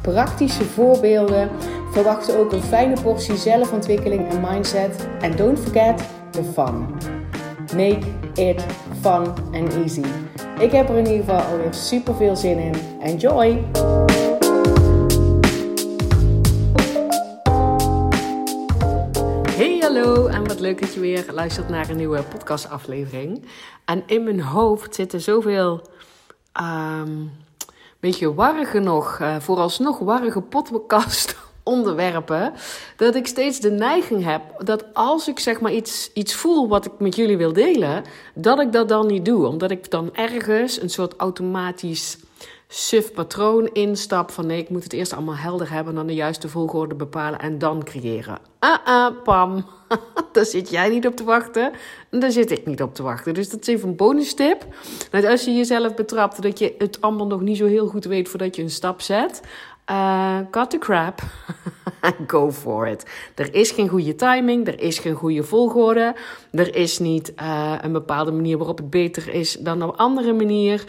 praktische voorbeelden. Verwacht ook een fijne portie zelfontwikkeling en mindset. En don't forget the fun. Make it fun and easy. Ik heb er in ieder geval alweer super veel zin in. Enjoy! Hey hallo en wat leuk dat je weer luistert naar een nieuwe podcastaflevering. En in mijn hoofd zitten zoveel um, beetje warrige nog, uh, vooralsnog warrige podcast onderwerpen, dat ik steeds de neiging heb dat als ik zeg maar iets, iets voel wat ik met jullie wil delen, dat ik dat dan niet doe. Omdat ik dan ergens een soort automatisch suf patroon instap van nee, ik moet het eerst allemaal helder hebben, dan de juiste volgorde bepalen en dan creëren. Ah, ah, pam. daar zit jij niet op te wachten. En daar zit ik niet op te wachten. Dus dat is even een bonus tip. Dat als je jezelf betrapt dat je het allemaal nog niet zo heel goed weet voordat je een stap zet. Uh, cut the crap. Go for it. Er is geen goede timing, er is geen goede volgorde. Er is niet uh, een bepaalde manier waarop het beter is dan op een andere manier.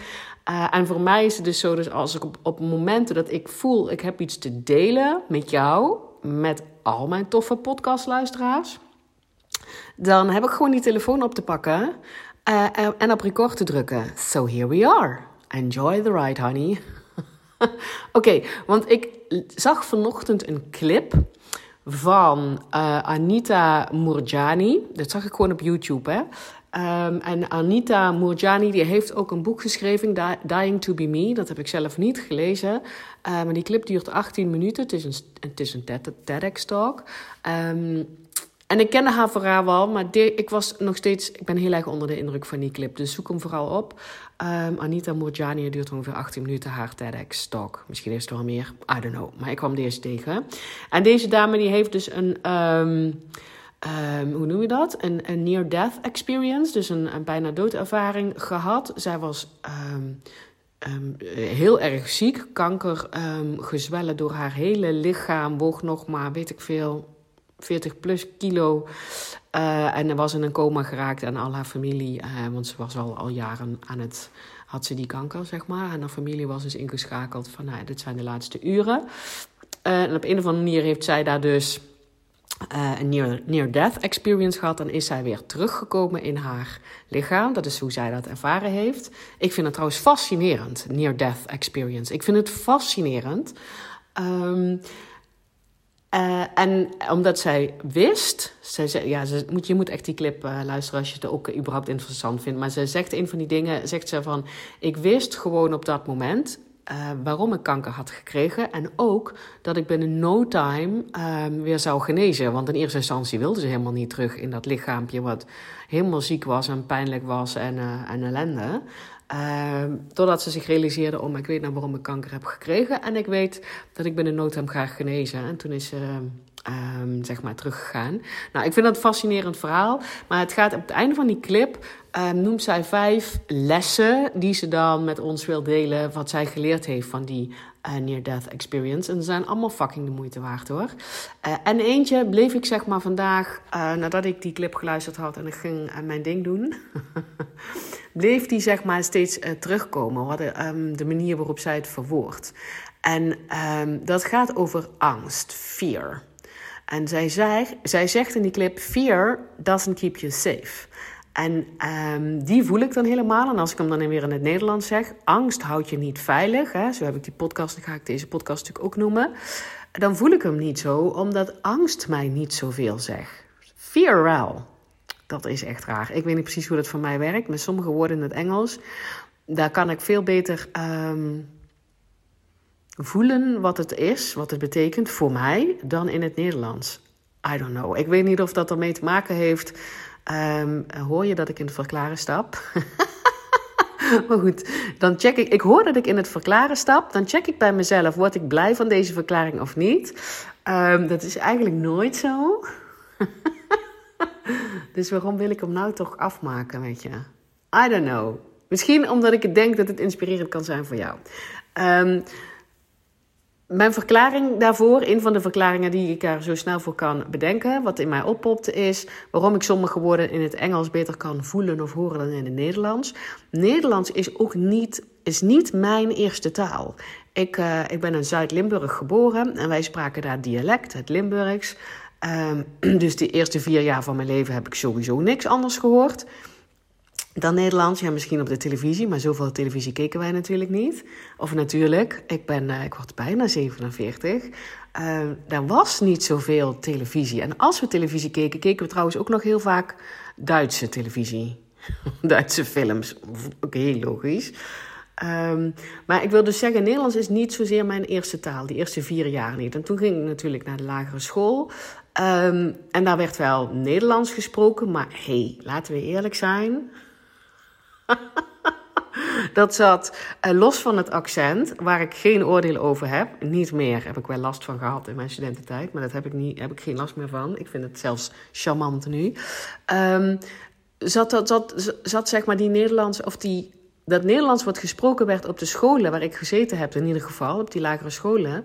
Uh, en voor mij is het dus zo, dus als ik op, op momenten dat ik voel, ik heb iets te delen met jou, met al mijn toffe podcastluisteraars, dan heb ik gewoon die telefoon op te pakken uh, en op record te drukken. So here we are. Enjoy the ride, honey. Oké, want ik zag vanochtend een clip van uh, Anita Murjani. Dat zag ik gewoon op YouTube, hè. Um, en Anita Murjani die heeft ook een boek geschreven, Dying to be Me. Dat heb ik zelf niet gelezen. Uh, maar die clip duurt 18 minuten. Het is een, het is een TEDx-talk. Um, en ik kende haar verhaal wel, maar ik was nog steeds... Ik ben heel erg onder de indruk van die clip. Dus zoek hem vooral op. Um, Anita Morjani duurt ongeveer 18 minuten haar TEDx-talk. Misschien is het wel meer. I don't know. Maar ik kwam deze tegen. En deze dame die heeft dus een... Um, um, hoe noem je dat? Een, een near-death experience. Dus een, een bijna doodervaring gehad. Zij was... Heel erg ziek, kanker, gezwellen door haar hele lichaam, woog nog maar, weet ik veel, 40 plus kilo. Uh, en was in een coma geraakt en al haar familie, uh, want ze was al, al jaren aan het, had ze die kanker, zeg maar. En haar familie was dus ingeschakeld van, nou, dit zijn de laatste uren. Uh, en op een of andere manier heeft zij daar dus een near-death experience gehad. Dan is zij weer teruggekomen in haar lichaam. Dat is hoe zij dat ervaren heeft. Ik vind het trouwens fascinerend, near-death experience. Ik vind het fascinerend. Um, uh, en omdat zij wist, zij zei, ja, moet, je moet echt die clip uh, luisteren als je het ook überhaupt interessant vindt. Maar ze zegt een van die dingen, zegt ze van, ik wist gewoon op dat moment uh, waarom ik kanker had gekregen. En ook dat ik binnen no time weer zou genezen. Want in eerste instantie wilde ze helemaal niet terug in dat lichaampje wat helemaal ziek was en pijnlijk was en, en ellende. Uh, doordat ze zich realiseerde, oh, maar ik weet nou waarom ik kanker heb gekregen. En ik weet dat ik binnen nood heb graag genezen. En toen is ze, uh, zeg maar, teruggegaan. Nou, ik vind dat een fascinerend verhaal. Maar het gaat op het einde van die clip, uh, noemt zij vijf lessen die ze dan met ons wil delen. Wat zij geleerd heeft van die uh, near-death experience. En ze zijn allemaal fucking de moeite waard hoor. Uh, en eentje bleef ik zeg maar vandaag, uh, nadat ik die clip geluisterd had en ik ging mijn ding doen, bleef die zeg maar steeds terugkomen. Wat, um, de manier waarop zij het verwoordt. En dat gaat over angst, fear. En zij, zei, zij zegt in die clip: Fear doesn't keep you safe. En um, die voel ik dan helemaal. En als ik hem dan weer in het Nederlands zeg, angst houdt je niet veilig. Hè? Zo heb ik die podcast, dan ga ik deze podcast natuurlijk ook noemen. Dan voel ik hem niet zo, omdat angst mij niet zoveel zegt. Fear wel. Dat is echt raar. Ik weet niet precies hoe dat voor mij werkt. Met sommige woorden in het Engels, daar kan ik veel beter um, voelen wat het is, wat het betekent voor mij, dan in het Nederlands. I don't know. Ik weet niet of dat ermee te maken heeft Um, hoor je dat ik in het verklaren stap? maar goed, dan check ik. Ik hoor dat ik in het verklaren stap. Dan check ik bij mezelf: word ik blij van deze verklaring of niet? Um, dat is eigenlijk nooit zo. Dus waarom wil ik hem nou toch afmaken, weet je? I don't know. Misschien omdat ik denk dat het inspirerend kan zijn voor jou. Um, mijn verklaring daarvoor, een van de verklaringen die ik er zo snel voor kan bedenken, wat in mij oppopte, is waarom ik sommige woorden in het Engels beter kan voelen of horen dan in het Nederlands. Nederlands is ook niet, is niet mijn eerste taal. Ik, uh, ik ben in Zuid-Limburg geboren en wij spraken daar dialect, het Limburgs. Um, dus de eerste vier jaar van mijn leven heb ik sowieso niks anders gehoord dan Nederlands. Ja, misschien op de televisie, maar zoveel televisie keken wij natuurlijk niet. Of natuurlijk, ik, ben, uh, ik word bijna 47. Uh, er was niet zoveel televisie. En als we televisie keken, keken we trouwens ook nog heel vaak Duitse televisie. Duitse films, ook heel logisch. Um, maar ik wil dus zeggen, Nederlands is niet zozeer mijn eerste taal, die eerste vier jaar niet. En toen ging ik natuurlijk naar de lagere school. Um, en daar werd wel Nederlands gesproken, maar hey, laten we eerlijk zijn. dat zat uh, los van het accent, waar ik geen oordeel over heb. Niet meer heb ik wel last van gehad in mijn studententijd, maar dat heb ik, niet, heb ik geen last meer van. Ik vind het zelfs charmant nu. Um, zat, dat, zat, zat zeg maar die Nederlands, of die, dat Nederlands wat gesproken werd op de scholen waar ik gezeten heb, in ieder geval, op die lagere scholen.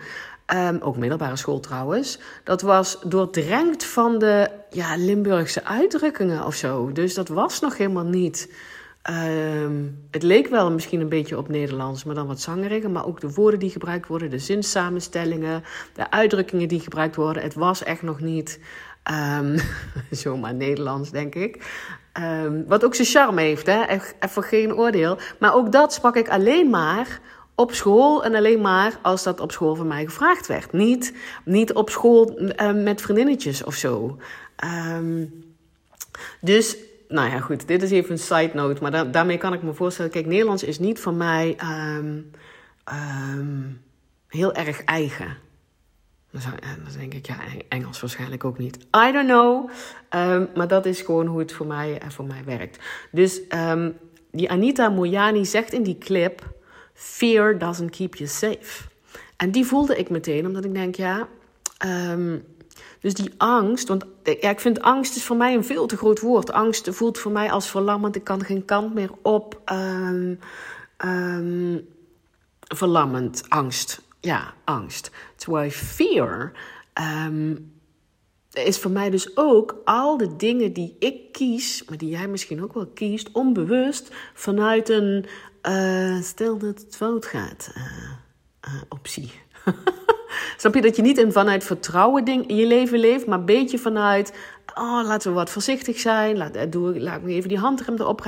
Um, ook middelbare school trouwens. Dat was doordrenkt van de ja, Limburgse uitdrukkingen of zo. Dus dat was nog helemaal niet Um, het leek wel misschien een beetje op Nederlands, maar dan wat zangeriger. Maar ook de woorden die gebruikt worden, de zinssamenstellingen, de uitdrukkingen die gebruikt worden. Het was echt nog niet um, zomaar Nederlands, denk ik. Um, wat ook zijn charme heeft, hè? even geen oordeel. Maar ook dat sprak ik alleen maar op school en alleen maar als dat op school van mij gevraagd werd. Niet, niet op school met vriendinnetjes of zo. dus nou ja, goed, dit is even een side note, maar daarmee kan ik me voorstellen. Kijk, Nederlands is niet voor mij um, um, heel erg eigen. Dan, zou, dan denk ik, ja, Engels waarschijnlijk ook niet. I don't know. Um, maar dat is gewoon hoe het voor mij, uh, voor mij werkt. Dus die Anita Moyani zegt in die clip: Fear doesn't keep you safe. En die voelde ik meteen, omdat ik denk, ja. Dus die angst, want ja, ik vind angst is voor mij een veel te groot woord. Angst voelt voor mij als verlammend. Ik kan geen kant meer op. Um, verlammend, angst. Ja, angst. Terwijl fear um, is voor mij dus ook al de dingen die ik kies, maar die jij misschien ook wel kiest, onbewust vanuit een uh, stel dat het fout gaat uh, uh, optie. Snap je dat je niet vanuit vertrouwen ding in je leven leeft, maar een beetje vanuit. Oh, laten we wat voorzichtig zijn. Laat, eh, doe, laat me even die handrem erop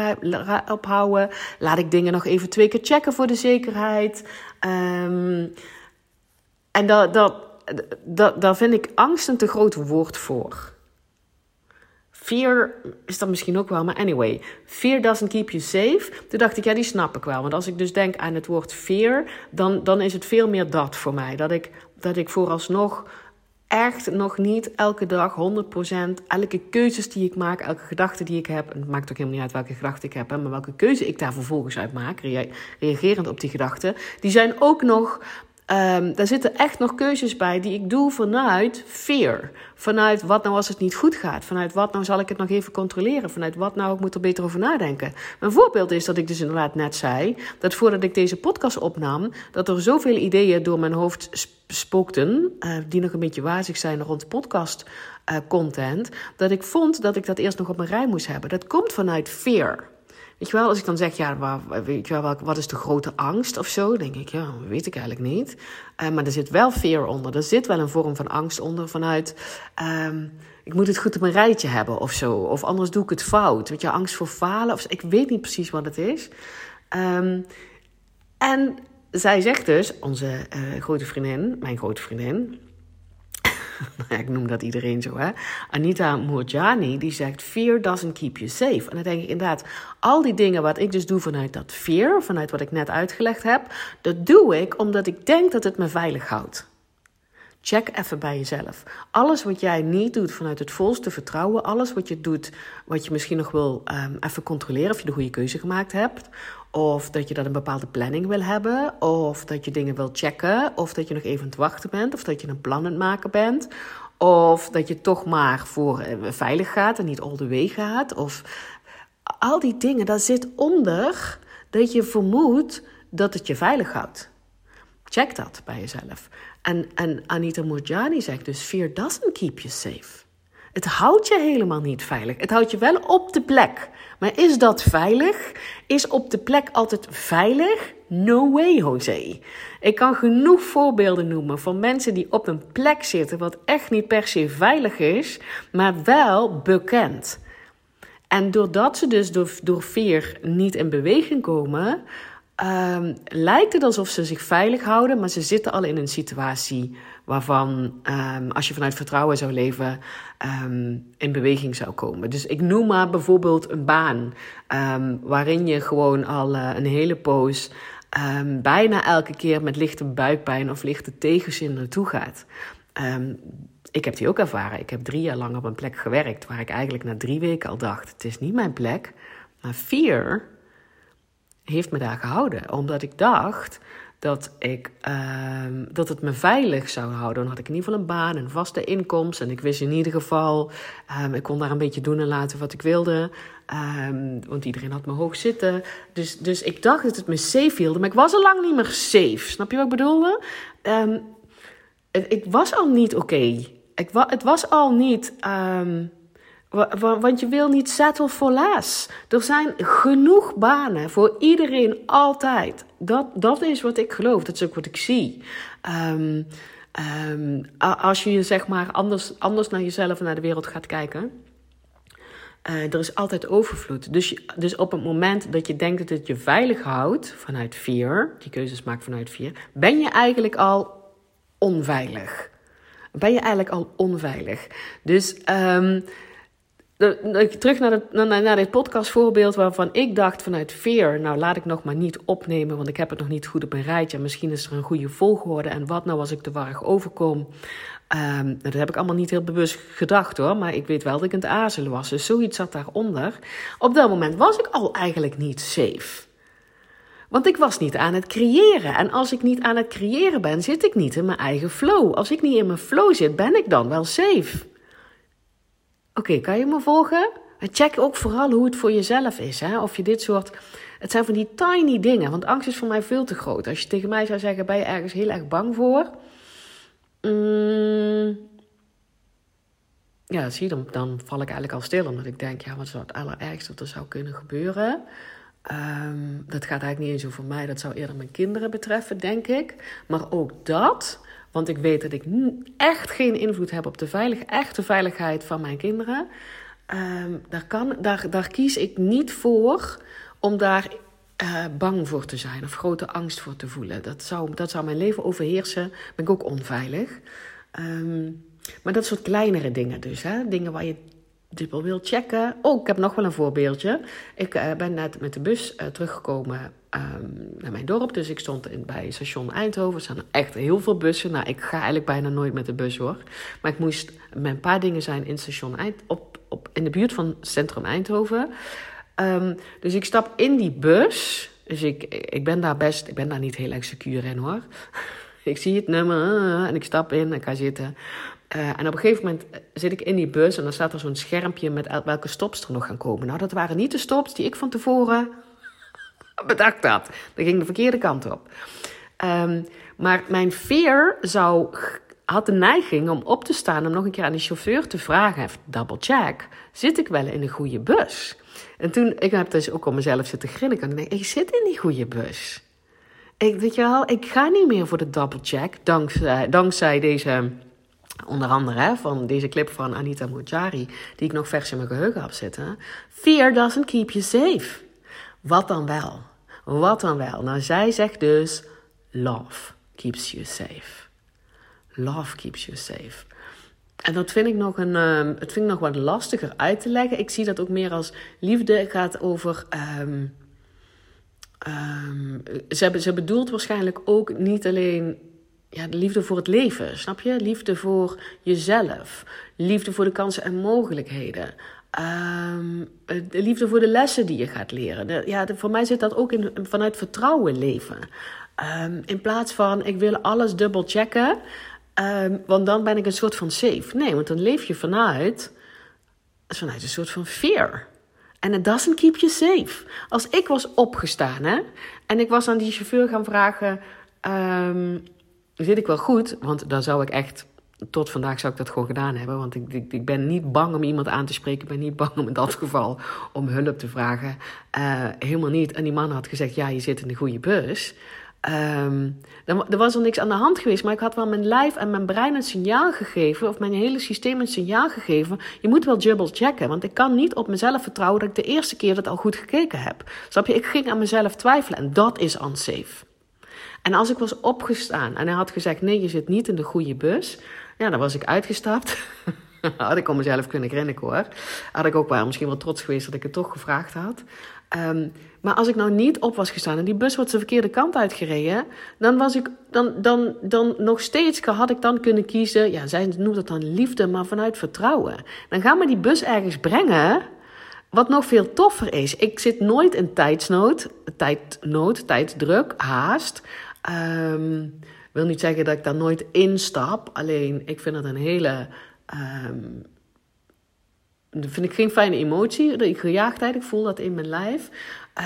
ophouden. Laat ik dingen nog even twee keer checken voor de zekerheid. Um, en dat, dat, dat, daar vind ik angst een te groot woord voor. Fear is dat misschien ook wel, maar anyway. Fear doesn't keep you safe. Toen dacht ik, ja, die snap ik wel. Want als ik dus denk aan het woord fear, dan, dan is het veel meer dat voor mij. Dat ik, dat ik vooralsnog echt nog niet elke dag 100% elke keuzes die ik maak, elke gedachte die ik heb, en het maakt ook helemaal niet uit welke gedachte ik heb, maar welke keuze ik daar vervolgens uit maak, reagerend op die gedachten, die zijn ook nog Um, daar zitten echt nog keuzes bij die ik doe vanuit fear. Vanuit wat nou als het niet goed gaat. Vanuit wat nou zal ik het nog even controleren. Vanuit wat nou ik moet er beter over nadenken. Een voorbeeld is dat ik dus inderdaad net zei. Dat voordat ik deze podcast opnam. Dat er zoveel ideeën door mijn hoofd spookten. Uh, die nog een beetje wazig zijn rond podcast uh, content. Dat ik vond dat ik dat eerst nog op mijn rij moest hebben. Dat komt vanuit fear. Weet je wel, als ik dan zeg, ja, weet je wel, wat is de grote angst of zo? denk ik, ja, weet ik eigenlijk niet. Uh, maar er zit wel fear onder. Er zit wel een vorm van angst onder vanuit... Um, ik moet het goed op mijn rijtje hebben of zo. Of anders doe ik het fout. Weet je, angst voor falen. Of, ik weet niet precies wat het is. Um, en zij zegt dus, onze uh, grote vriendin, mijn grote vriendin... ik noem dat iedereen zo, hè. Anita Moorjani, die zegt, fear doesn't keep you safe. En dan denk ik inderdaad, al die dingen wat ik dus doe vanuit dat fear, vanuit wat ik net uitgelegd heb, dat doe ik omdat ik denk dat het me veilig houdt. Check even bij jezelf. Alles wat jij niet doet vanuit het volste vertrouwen, alles wat je doet, wat je misschien nog wil um, even controleren of je de goede keuze gemaakt hebt, of dat je dat een bepaalde planning wil hebben. Of dat je dingen wil checken. Of dat je nog even aan het wachten bent. Of dat je een plan aan het maken bent. Of dat je toch maar voor uh, veilig gaat en niet all the way gaat. Of al die dingen, daar zit onder dat je vermoedt dat het je veilig houdt. Check dat bij jezelf. En, en Anita Murjani zegt dus: Fear doesn't keep you safe. Het houdt je helemaal niet veilig. Het houdt je wel op de plek. Maar is dat veilig? Is op de plek altijd veilig? No way, Jose. Ik kan genoeg voorbeelden noemen van mensen die op een plek zitten wat echt niet per se veilig is, maar wel bekend. En doordat ze dus door, door veer niet in beweging komen, um, lijkt het alsof ze zich veilig houden, maar ze zitten al in een situatie waarvan, um, als je vanuit vertrouwen zou leven, um, in beweging zou komen. Dus ik noem maar bijvoorbeeld een baan waarin je gewoon al uh, een hele poos bijna elke keer met lichte buikpijn of lichte tegenzin naartoe gaat. ik heb die ook ervaren. Ik heb drie jaar lang op een plek gewerkt waar ik eigenlijk na drie weken al dacht: het is niet mijn plek. Maar vier heeft me daar gehouden. Omdat ik dacht dat, ik, uh, dat het me veilig zou houden. Dan had ik in ieder geval een baan, een vaste inkomst. En ik wist in ieder geval, um, ik kon daar een beetje doen en laten wat ik wilde. Um, want iedereen had me hoog zitten. Dus, dus ik dacht dat het me safe hield. Maar ik was al lang niet meer safe. Snap je wat ik bedoelde? Ik was al niet oké. Okay. Het was al niet. Want je wil niet settle for less. Er zijn genoeg banen voor iedereen altijd. Dat, dat is wat ik geloof. Dat is ook wat ik zie. Um, um, als je zeg maar anders, anders naar jezelf en naar de wereld gaat kijken. Uh, er is altijd overvloed. Dus, dus op het moment dat je denkt dat het je veilig houdt vanuit fear, die keuzes maakt vanuit fear, ben je eigenlijk al onveilig. Ben je eigenlijk al onveilig. Dus um, terug naar, naar, naar dit podcastvoorbeeld waarvan ik dacht vanuit fear, nou laat ik nog maar niet opnemen, want ik heb het nog niet goed op een rijtje. Misschien is er een goede volgorde en wat nou als ik te warrig overkom. Um, dat heb ik allemaal niet heel bewust gedacht hoor, maar ik weet wel dat ik in het aarzelen was. Dus zoiets zat daaronder. Op dat moment was ik al eigenlijk niet safe. Want ik was niet aan het creëren. En als ik niet aan het creëren ben, zit ik niet in mijn eigen flow. Als ik niet in mijn flow zit, ben ik dan wel safe. Oké, kan je me volgen? Check ook vooral hoe het voor jezelf is. Hè? Of je dit soort. Het zijn van die tiny dingen. Want angst is voor mij veel te groot. Als je tegen mij zou zeggen: ben je ergens heel erg bang voor? Mm, ja, zie dan, dan val ik eigenlijk al stil. Omdat ik denk: ja, wat is het allerergste wat er zou kunnen gebeuren? Um, dat gaat eigenlijk niet eens over mij. Dat zou eerder mijn kinderen betreffen, denk ik. Maar ook dat want ik weet dat ik echt geen invloed heb op de veilig, echte veiligheid van mijn kinderen. Um, daar, kan, daar, daar kies ik niet voor om daar uh, bang voor te zijn of grote angst voor te voelen. Dat zou, dat zou mijn leven overheersen. Ben ik ook onveilig. Um, maar dat soort kleinere dingen dus. Hè? Dingen waar je dubbel wil checken. Oh, ik heb nog wel een voorbeeldje. Ik uh, ben net met de bus uh, teruggekomen um, naar mijn dorp. Dus ik stond in, bij station Eindhoven. Er zijn echt heel veel bussen. Nou, ik ga eigenlijk bijna nooit met de bus hoor. Maar ik moest met een paar dingen zijn in station Eind, op, op, in de buurt van centrum Eindhoven. Um, dus ik stap in die bus. Dus ik, ik ben daar best, ik ben daar niet heel erg secuur in hoor. ik zie het nummer en ik stap in en ik ga zitten. Uh, en op een gegeven moment zit ik in die bus en dan staat er zo'n schermpje met welke stops er nog gaan komen. Nou, dat waren niet de stops die ik van tevoren bedacht had. Dat ging de verkeerde kant op. Um, maar mijn fear zou, had de neiging om op te staan om nog een keer aan de chauffeur te vragen, even double check, zit ik wel in een goede bus? En toen, ik heb dus ook om mezelf zitten grillen. En ik denk, ik zit in die goede bus. Ik, weet je wel, ik ga niet meer voor de double check, dankzij, dankzij deze Onder andere van deze clip van Anita Mujari, die ik nog vers in mijn geheugen heb zitten. Fear doesn't keep you safe. Wat dan wel? Wat dan wel? Nou, zij zegt dus: Love keeps you safe. Love keeps you safe. En dat vind ik nog, een, um, het vind nog wat lastiger uit te leggen. Ik zie dat ook meer als liefde gaat over. Um, um, ze, ze bedoelt waarschijnlijk ook niet alleen ja, de liefde voor het leven, snap je? Liefde voor jezelf. Liefde voor de kansen en mogelijkheden. De liefde voor de lessen die je gaat leren. ja, voor mij zit dat ook in, vanuit vertrouwen leven. Um, in plaats van ik wil alles dubbel checken. ehm, want dan ben ik een soort van safe. Nee, want dan leef je vanuit, vanuit een soort van fear. En it doesn't keep you safe. Als ik was opgestaan hè, en ik was aan die chauffeur gaan vragen: Zit ik wel goed? Want dan zou ik echt tot vandaag zou ik dat gewoon gedaan hebben. Want ik, ik, ben niet bang om iemand aan te spreken. Ik ben niet bang om in dat geval om hulp te vragen. Uh, helemaal niet. En die man had gezegd: Ja, je zit in de goede bus. Um, er was er niks aan de hand geweest, maar ik had wel mijn lijf en mijn brein een signaal gegeven, of mijn hele systeem een signaal gegeven. Je moet wel jubble checken, want ik kan niet op mezelf vertrouwen dat ik de eerste keer dat al goed gekeken heb. Snap je? Ik ging aan mezelf twijfelen en dat is unsafe. En als ik was opgestaan en hij had gezegd: nee, je zit niet in de goede bus, ja, dan was ik uitgestapt. had ik om mezelf kunnen grinniken hoor. Had ik ook wel misschien wel trots geweest dat ik het toch gevraagd had. Um, maar als ik nou niet op was gestaan en die bus wordt de verkeerde kant uitgereden, dan was ik dan, dan, dan nog steeds had ik dan kunnen kiezen. Ja, zij noemt het dan liefde, maar vanuit vertrouwen. Dan gaan we die bus ergens brengen. Wat nog veel toffer is. Ik zit nooit in tijdsnood, tijdnood, tijdsdruk, haast. Um, wil niet zeggen dat ik daar nooit instap. Alleen ik vind het een hele. Um, vind ik geen fijne emotie, de gejaagdheid. Ik voel dat in mijn lijf.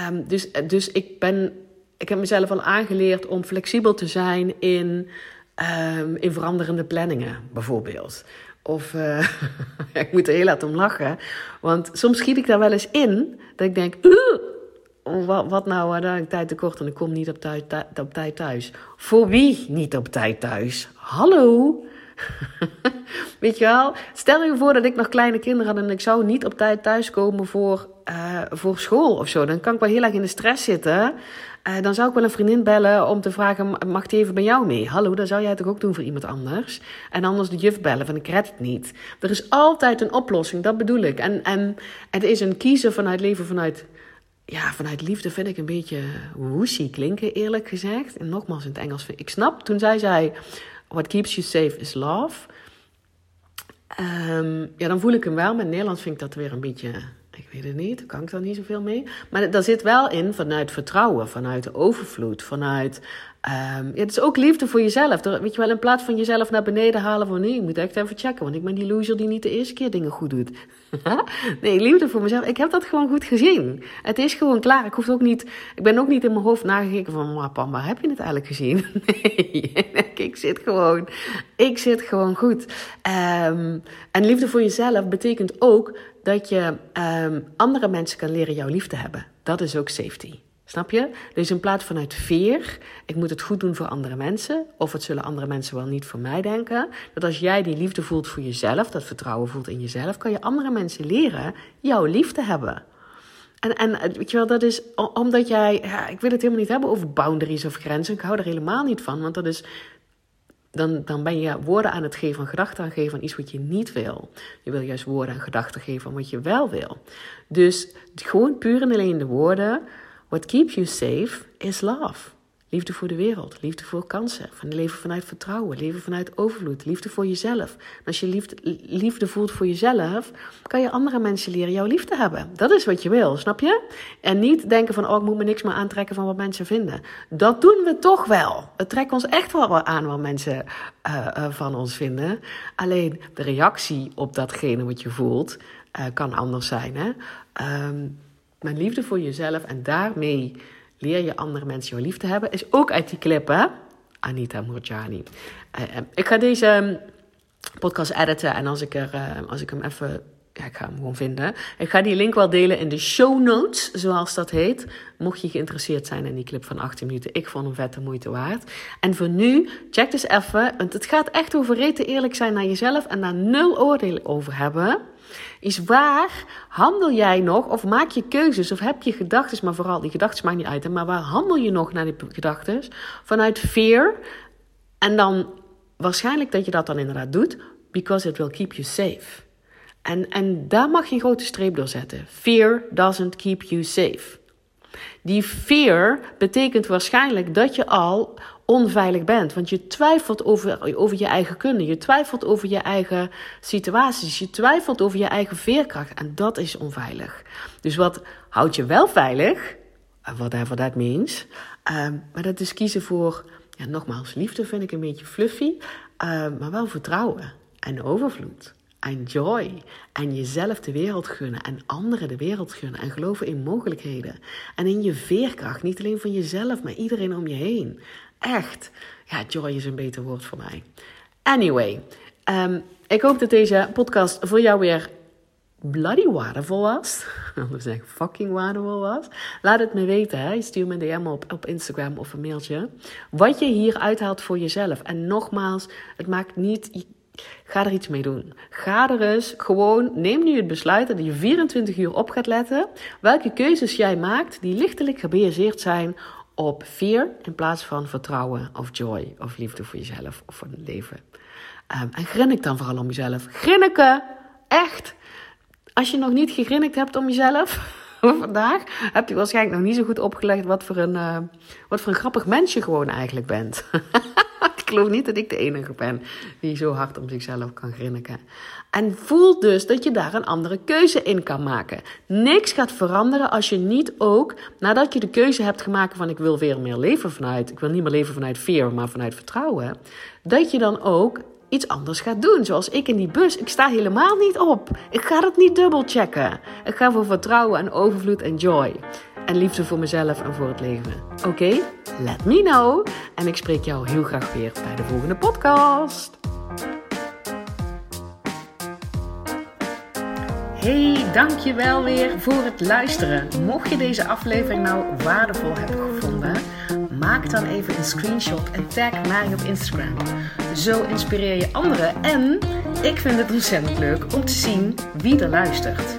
Um, dus, dus ik ben. Ik heb mezelf al aangeleerd om flexibel te zijn in, in veranderende planningen, bijvoorbeeld. Of uh, ik moet er heel laat om lachen. Want soms schiet ik daar wel eens in dat ik denk. Wat, nou, daar ik tijd tekort en ik kom niet op tijd, op tijd thuis. Voor wie niet op tijd thuis? Hallo? Weet je wel? Stel je voor dat ik nog kleine kinderen had en ik zou niet op tijd thuiskomen voor, uh, voor school of zo. Dan kan ik wel heel erg in de stress zitten. Uh, dan zou ik wel een vriendin bellen om te vragen: mag die even bij jou mee? Hallo, dat zou jij toch ook doen voor iemand anders? En anders de juf bellen van ik red het niet. Er is altijd een oplossing, dat bedoel ik. En, en het is een kiezen vanuit leven vanuit ja, vanuit liefde vind ik een beetje woesie klinken, eerlijk gezegd. En nogmaals in het Engels. Ik snap, toen zij zei, what keeps you safe is love. Um, ja, dan voel ik hem wel. Maar in Nederlands vind ik dat weer een beetje, ik weet het niet, daar kan ik dan niet zoveel mee. Maar daar zit wel in vanuit vertrouwen, vanuit de overvloed, vanuit Ja, het is ook liefde voor jezelf. weet je wel, in plaats van jezelf naar beneden halen van nee, ik moet echt even checken, want ik ben die loser die niet de eerste keer dingen goed doet. nee, liefde voor mezelf. Ik heb dat gewoon goed gezien. Het is gewoon klaar. Ik hoef ook niet, ik ben ook niet in mijn hoofd nagekeken van, maar papa, heb je het eigenlijk gezien? nee, ik zit gewoon, ik zit gewoon goed. Um, en liefde voor jezelf betekent ook dat je um, andere mensen kan leren jouw liefde hebben. Dat is ook safety. Snap je? Dus in plaats vanuit veer, ik moet het goed doen voor andere mensen, of het zullen andere mensen wel niet voor mij denken, dat als jij die liefde voelt voor jezelf, dat vertrouwen voelt in jezelf, kan je andere mensen leren jouw liefde hebben. En, en weet je wel, dat is omdat jij, ja, ik wil het helemaal niet hebben over boundaries of grenzen, ik hou er helemaal niet van, want dat is dan, dan ben je woorden aan het geven, gedachten aan geven aan iets wat je niet wil. Je wil juist woorden en gedachten geven aan wat je wel wil. Dus gewoon puur en alleen de woorden What keeps you safe is love. Liefde voor de wereld, liefde voor kansen, van leven vanuit vertrouwen, leven vanuit overvloed, liefde voor jezelf. En als je liefde, voelt voor jezelf, kan je andere mensen leren jouw liefde hebben. Dat is wat je wil, snap je? En niet denken van, oh, ik moet me niks meer aantrekken van wat mensen vinden. Dat doen we toch wel. Het trekt ons echt wel aan wat mensen uh, uh, van ons vinden. Alleen de reactie op datgene wat je voelt, uh, kan anders zijn. Hè? Um, mijn liefde voor jezelf en daarmee leer je andere mensen jouw liefde hebben, is ook uit die clip, hè? Anita Murjani. Uh, ik ga deze ehm, podcast editen en als ik, er, uh, als ik hem even. Ja, ik ga hem gewoon vinden. Ik ga die link wel delen in de show notes, zoals dat heet. Mocht je geïnteresseerd zijn in die clip van 18 minuten. Ik vond hem vette moeite waard. En voor nu, check dus even. Want het gaat echt over rete eerlijk zijn naar jezelf en daar nul oordeel over hebben is waar handel jij nog of maak je keuzes of heb je gedachten, maar vooral die gedachten maakt niet uit, maar waar handel je nog naar die gedachten? Vanuit fear en dan waarschijnlijk dat je dat dan inderdaad doet, because it will keep you safe. En, en daar mag je een grote streep door zetten. Fear doesn't keep you safe. Die fear betekent waarschijnlijk dat je al onveilig bent. Want je twijfelt over, over je eigen kunnen. Je twijfelt over je eigen situaties. Je twijfelt over je eigen veerkracht. En dat is onveilig. Dus wat houdt je wel veilig? Whatever that means. Um, maar dat is kiezen voor Ja, nogmaals, liefde vind ik een beetje fluffy, uh, maar wel vertrouwen en overvloed en joy. En jezelf de wereld gunnen en anderen de wereld gunnen. En geloven in mogelijkheden. En in je veerkracht. Niet alleen van jezelf, maar iedereen om je heen. Echt. Ja, joy is een beter woord voor mij. Anyway, um, ik hoop dat deze podcast voor jou weer bloody waardevol was. Anders zeg fucking waardevol was. Laat het me weten. Hè. Stuur me een DM op, op Instagram of een mailtje. Wat je hier uithaalt voor jezelf. En nogmaals, het maakt niet... Ga er iets mee doen. Ga er eens gewoon, neem nu het besluit dat je 24 uur op gaat letten. Welke keuzes jij maakt die lichtelijk gebaseerd zijn op fear in plaats van vertrouwen of joy of liefde voor jezelf of voor het leven. Um, en grinnik dan vooral om jezelf. Grinniken! Echt! Als je nog niet gegrinnikt hebt om jezelf vandaag, heb je waarschijnlijk nog niet zo goed opgelegd wat voor een, uh, wat voor een grappig mens je gewoon eigenlijk bent. geloof niet dat ik de enige ben die zo hard om zichzelf kan grinniken. En voel dus dat je daar een andere keuze in kan maken. Niks gaat veranderen als je niet ook, nadat je de keuze hebt gemaakt van ik wil weer meer leven vanuit, ik wil niet meer leven vanuit fear, maar vanuit vertrouwen, dat je dan ook iets anders gaat doen. Zoals ik in die bus. Ik sta helemaal niet op. Ik ga dat niet dubbel checken. Ik ga voor vertrouwen en overvloed en joy. En liefde voor mezelf en voor het leven. Oké? Let me know. En ik spreek jou heel graag weer bij de volgende podcast. Hey, dankjewel weer voor het luisteren. Mocht je deze aflevering nou waardevol hebben gevonden, maak dan even een screenshot en tag mij op Instagram. Zo inspireer je anderen en ik vind het ontzettend leuk om te zien wie er luistert.